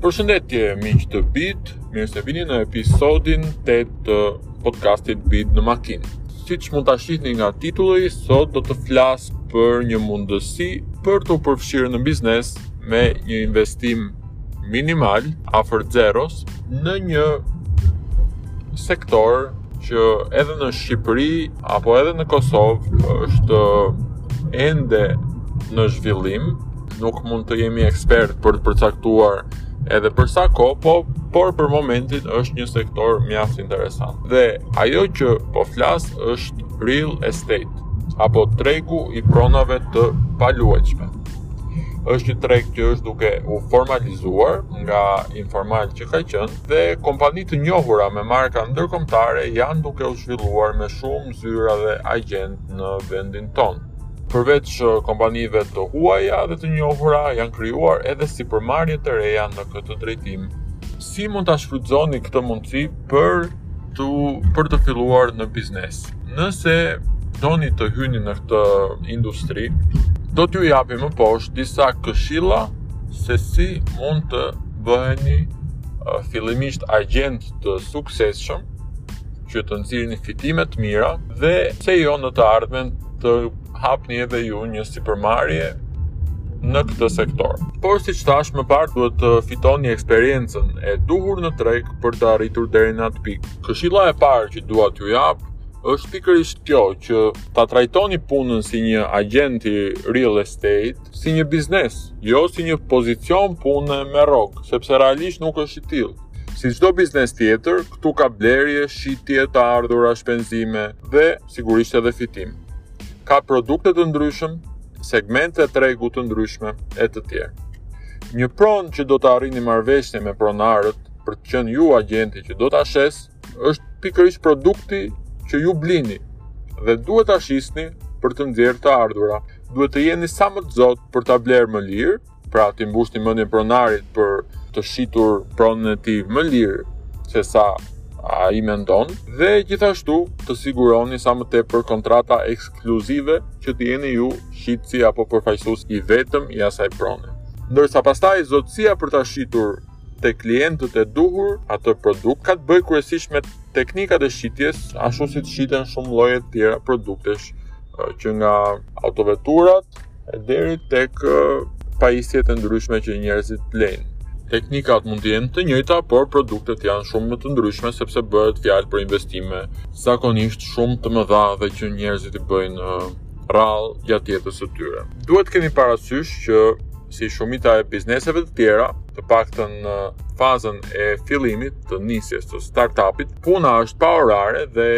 Përshëndetje miq të Bit, mirë se vini në episodin 8 të podcastit Bit në makinë. Siç mund ta shihni nga titulli, sot do të flas për një mundësi për t'u përfshirë në biznes me një investim minimal afër zeros në një sektor që edhe në Shqipëri apo edhe në Kosovë është ende në zhvillim, nuk mund të jemi ekspert për të përcaktuar edhe për sa kohë, po por për momentin është një sektor mjaft interesant. Dhe ajo që po flas është real estate apo tregu i pronave të paluajtshme. është një treg që është duke u formalizuar nga informal që ka qenë dhe kompani të njohura me marka ndërkombëtare janë duke u zhvilluar me shumë zyra dhe agjentë në vendin tonë. Përveç uh, kompanive të huaja dhe të njohura, janë krijuar edhe sipërmarrje të reja në këtë drejtim. Si mund ta shfrytëzoni këtë mundësi për të për të filluar në biznes? Nëse doni të hyni në këtë industri, do t'ju japim më poshtë disa këshilla se si mund të bëheni fillimisht agjentë të suksesshëm që të nxirrni fitime të mira dhe pse jo në të ardhmen të hapni edhe ju një sipërmarrje në këtë sektor. Por siç thashë më parë duhet të fitoni eksperiencën e duhur në treg për të arritur deri në atë pikë. Këshilla e parë që dua t'ju jap është pikërisht kjo që ta trajtoni punën si një agjent i real estate, si një biznes, jo si një pozicion pune me rrogë, sepse realisht nuk është i tillë. Si çdo biznes tjetër, këtu ka blerje, shitje, të ardhura, shpenzime dhe sigurisht edhe fitim. Ka produkte të ndryshëm, segmente tregu të ndryshme e të tjerë. Një pronë që do të arrini marrëveshje me pronarët për të qenë ju agjenti që do ta shesë, është pikërisht produkti që ju blini dhe duhet ta shisni për të nxjerrë të ardhura. Duhet të jeni sa më të zotë për ta blerë më lirë, pra t'i mbushni mendjen pronarit për të shitur pronën e tij më lirë se sa ai mendon dhe gjithashtu të siguroni sa më tepër kontrata ekskluzive që të jeni ju shitësi apo përfaqësues i vetëm i asaj prone. Ndërsa pastaj zotësia për ta shitur te klientët e duhur atë produkt ka të bëjë kryesisht me teknikat e shitjes, ashtu si të shiten shumë lloje të tjera produktesh, që nga autoveturat e deri tek pajisjet e ndryshme që njerëzit blejnë. Teknikat mund të jenë të njëjta, por produktet janë shumë më të ndryshme sepse bëhet fjalë për investime zakonisht shumë të mëdha dhe që njerëzit i bëjnë rrallë gjatë jetës së tyre. Duhet të kemi parasysh që si shumita e bizneseve të tjera, të paktën në fazën e fillimit të nisjes të startupit, puna është pa orare dhe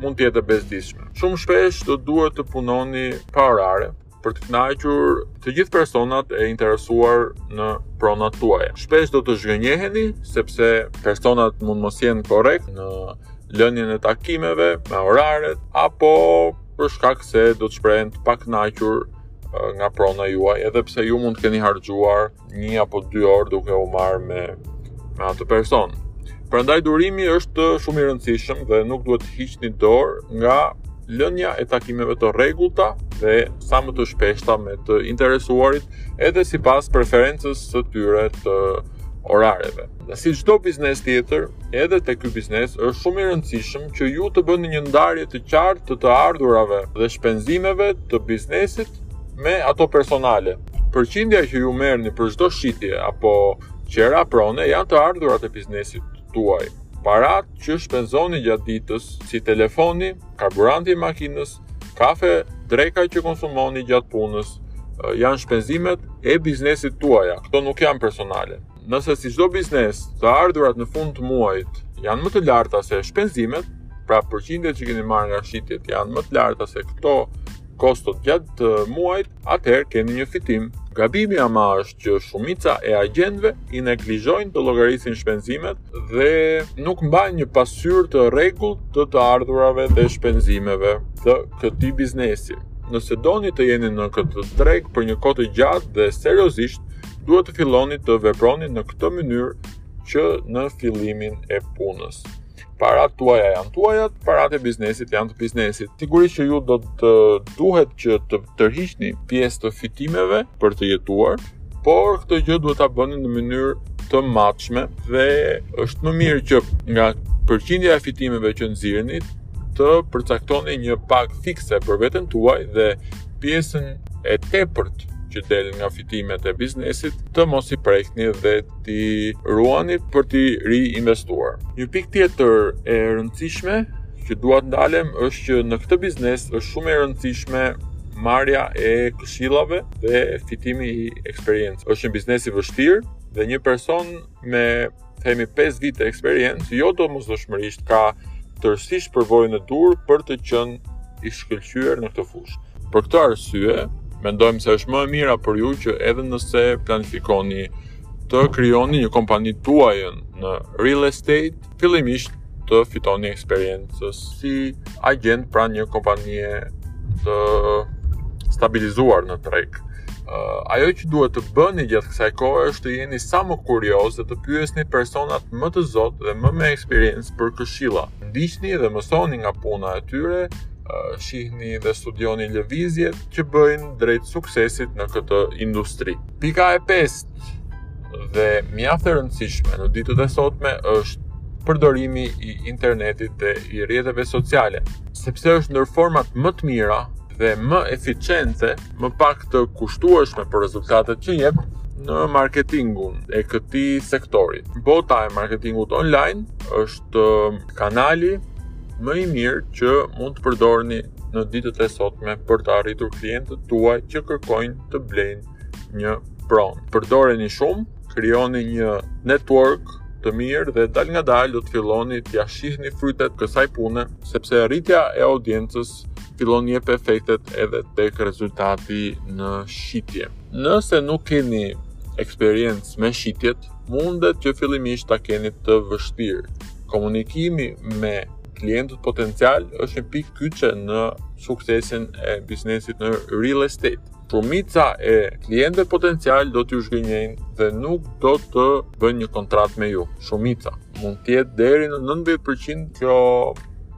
mund të jetë e bezdisshme. Shumë shpesh do duhet të punoni pa orare për të kënaqur të gjithë personat e interesuar në pronat tuaja. Shpesh do të zhgënjeheni sepse personat mund mos jenë korrekt në lënien e takimeve, me oraret apo për shkak se do të shprehen të pakënaqur nga prona juaj, edhe pse ju mund të keni harxhuar një apo dy orë duke u marrë me me atë person. Prandaj durimi është shumë i rëndësishëm dhe nuk duhet të hiqni dorë nga lënia e takimeve të rregullta dhe sa më të shpeshta me të interesuarit, edhe sipas preferencës së tyre të orareve. Dhe si çdo biznes tjetër, edhe te ky biznes është shumë i rëndësishëm që ju të bëni një ndarje të qartë të të ardhurave dhe shpenzimeve të biznesit me ato personale. Përqindja që ju merrni për çdo shitje apo qera prone janë të ardhurat e biznesit tuaj. Paratë që shpenzoni gjatë ditës, si telefoni, karburanti i makinës, kafe, dreka që konsumoni gjatë punës, janë shpenzimet e biznesit tuaja, këto nuk janë personale. Nëse si çdo biznes, të ardhurat në fund të muajit janë më të larta se shpenzimet, pra përqindjet që keni marrë nga shitjet janë më të larta se këto kostot gjatë të muajit, atëherë keni një fitim. Gabimi ama është që shumica e agjentëve i neglizhojnë të llogarisin shpenzimet dhe nuk mbajnë një pasqyrë të rregullt të të ardhurave dhe shpenzimeve të këtij biznesi. Nëse doni të jeni në këtë treg për një kohë të gjatë dhe seriozisht, duhet të filloni të veproni në këtë mënyrë që në fillimin e punës. Paratë tuaja janë tuajat, paratë e biznesit janë të biznesit. Sigurisht që ju do të duhet që të tërhiqni pjesë të fitimeve për të jetuar, por këtë gjë duhet ta bëni në mënyrë të matshme dhe është më mirë që nga përqindja e fitimeve që nxirrni të përcaktoni një pagë fikse për veten tuaj dhe pjesën e tepërt që del nga fitimet e biznesit, të mos i prekni dhe t'i ruani për t'i riinvestuar. Një pikë tjetër e rëndësishme që dua të ndalem është që në këtë biznes është shumë e rëndësishme marrja e këshillave dhe fitimi i eksperiencës. Është një biznes i vështirë dhe një person me themi 5 vite eksperiencë, jo domosdoshmërisht ka tërësisht përvojën e duhur për të qenë i shkëlqyer në këtë fushë. Për këtë arsye, mendojmë se është më e mira për ju që edhe nëse planifikoni të krijoni një kompani tuajën në real estate, fillimisht të fitoni eksperiencë si agjent pranë një kompanie të stabilizuar në treg. Uh, ajo që duhet të bëni gjatë kësaj kohe është të jeni sa më kuriozë dhe të pyesni personat më të zotë dhe më me eksperiencë për këshilla. Ndiqni dhe mësoni nga puna e tyre, uh, shihni dhe studioni lëvizjet që bëjnë drejt suksesit në këtë industri. Pika e pestë dhe mjaft e rëndësishme në ditët e sotme është përdorimi i internetit dhe i rrjeteve sociale, sepse është ndër format më të mira dhe më eficiente më pak të kushtueshme për rezultatet që jep në marketingun e këtij sektori. Bota e marketingut online është kanali më i mirë që mund të përdorni në ditët e sotme për të arritur klientët tuaj që kërkojnë të blejnë një pronë. Përdoreni shumë, krijoni një network të mirë dhe dalëngadalë do të filloni t'ia shihni frytet kësaj pune, sepse rritja e audiencës fillon jep efektet edhe tek rezultati në shitje. Nëse nuk keni eksperiencë me shitjet, mundet që fillimisht ta keni të vështirë. Komunikimi me klientët potencialë është një pikë kyçe në suksesin e biznesit në real estate. Shumica e klientëve potencialë do t'ju zhgënjejnë dhe nuk do të bëjnë një kontratë me ju. Shumica mund të jetë deri në 90% kjo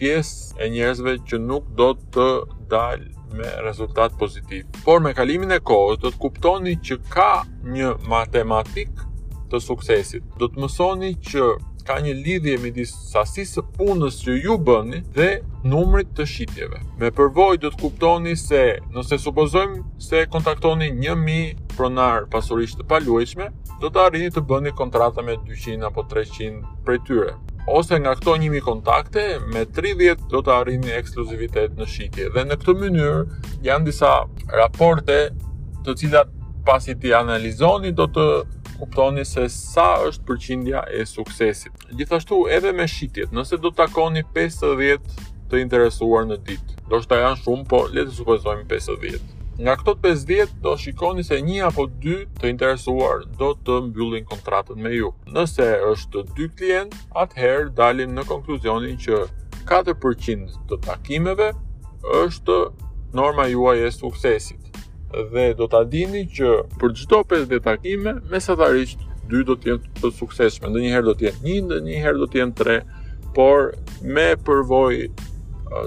pjesë e njerëzve që nuk do të dalë me rezultat pozitiv. Por me kalimin e kohës do të kuptoni që ka një matematikë të suksesit. Do të mësoni që ka një lidhje midis sasisë së punës që ju bëni dhe numrit të shitjeve. Me përvojë do të kuptoni se nëse supozojmë se kontaktoni 1000 pronarë pasurish të paluajtshme, do të arrini të bëni kontrata me 200 apo 300 prej tyre, ose nga këto 1000 kontakte, me 30 do të arrini ekskluzivitet në shitje. Dhe në këtë mënyrë janë disa raporte të cilat pasi t'i analizoni do të kuptoni se sa është përqindja e suksesit. Gjithashtu edhe me shitjet, nëse do të takoni 50 të interesuar në ditë, ndoshta janë shumë, po le të supozojmë 50. Nga këto 50 do shikoni se një apo dy të interesuar do të mbyllin kontratën me ju. Nëse është dy klientë, atëherë dalim në konkluzionin që 4% të takimeve është norma juaj e suksesit. Dhe do ta dini që për çdo 50 takime, mesatarisht dy do të jenë të suksesshme. Ndonjëherë do të jenë 1, ndonjëherë do të jenë 3, por me përvojë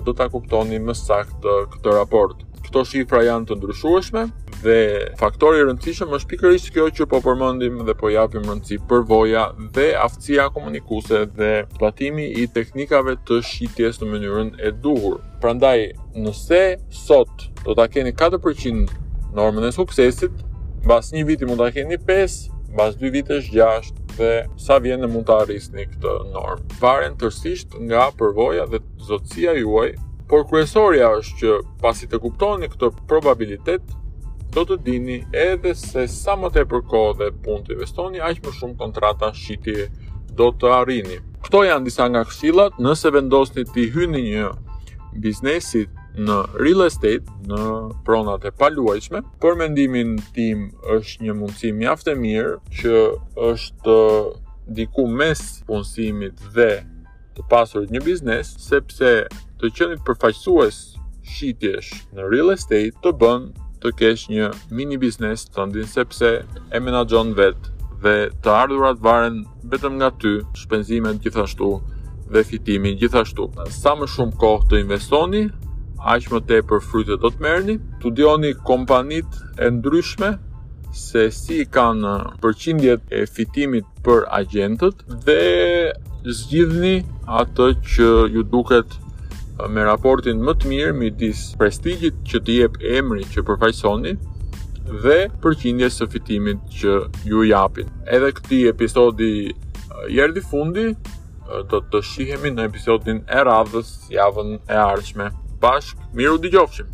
do ta kuptoni më saktë këtë raport. Këto shifra janë të ndryshueshme dhe faktori i rëndësishëm është pikërisht kjo që po përmendim dhe po japim rëndësi përvoja dhe aftësia komunikuese dhe zbatimi i teknikave të shitjes në mënyrën e duhur. Prandaj, nëse sot do ta keni 4% normën e suksesit, mbas një viti mund ta keni 5, mbas 2 vitesh 6 dhe sa vjen e mund ta rrisni këtë normë. Varet tërësisht nga përvoja dhe zotësia juaj, por kryesorja është që pasi të kuptoni këtë probabilitet, do të dini edhe se sa më tepër kohë dhe punë të investoni, aq më shumë kontrata shitje do të arrini. Këto janë disa nga këshillat nëse vendosni t'i hyni një biznesi në real estate, në pronat e paluajtshme. Për mendimin tim është një mundësi mjaft e mirë që është diku mes punësimit dhe të pasurit një biznes, sepse të qenit përfaqësues shitjesh në real estate të bën të kesh një mini biznes tëndin sepse e menaxhon vetë dhe të ardhurat varen vetëm nga ty, shpenzimet gjithashtu dhe fitimi gjithashtu. Sa më shumë kohë të investoni, aq më tepër fryte do të merrni. Studioni kompanitë e ndryshme se si i kanë përqindjet e fitimit për agjentët dhe zgjidhni atë që ju duket me raportin më të mirë midis prestigjit që të jep emri që përfaqësoni dhe përqindjes së fitimit që ju japin. Edhe këtij episodi i erdhi fundi, do të shihemi në episodin e radhës javën e ardhshme. Bashkë, mirudëgjofshim.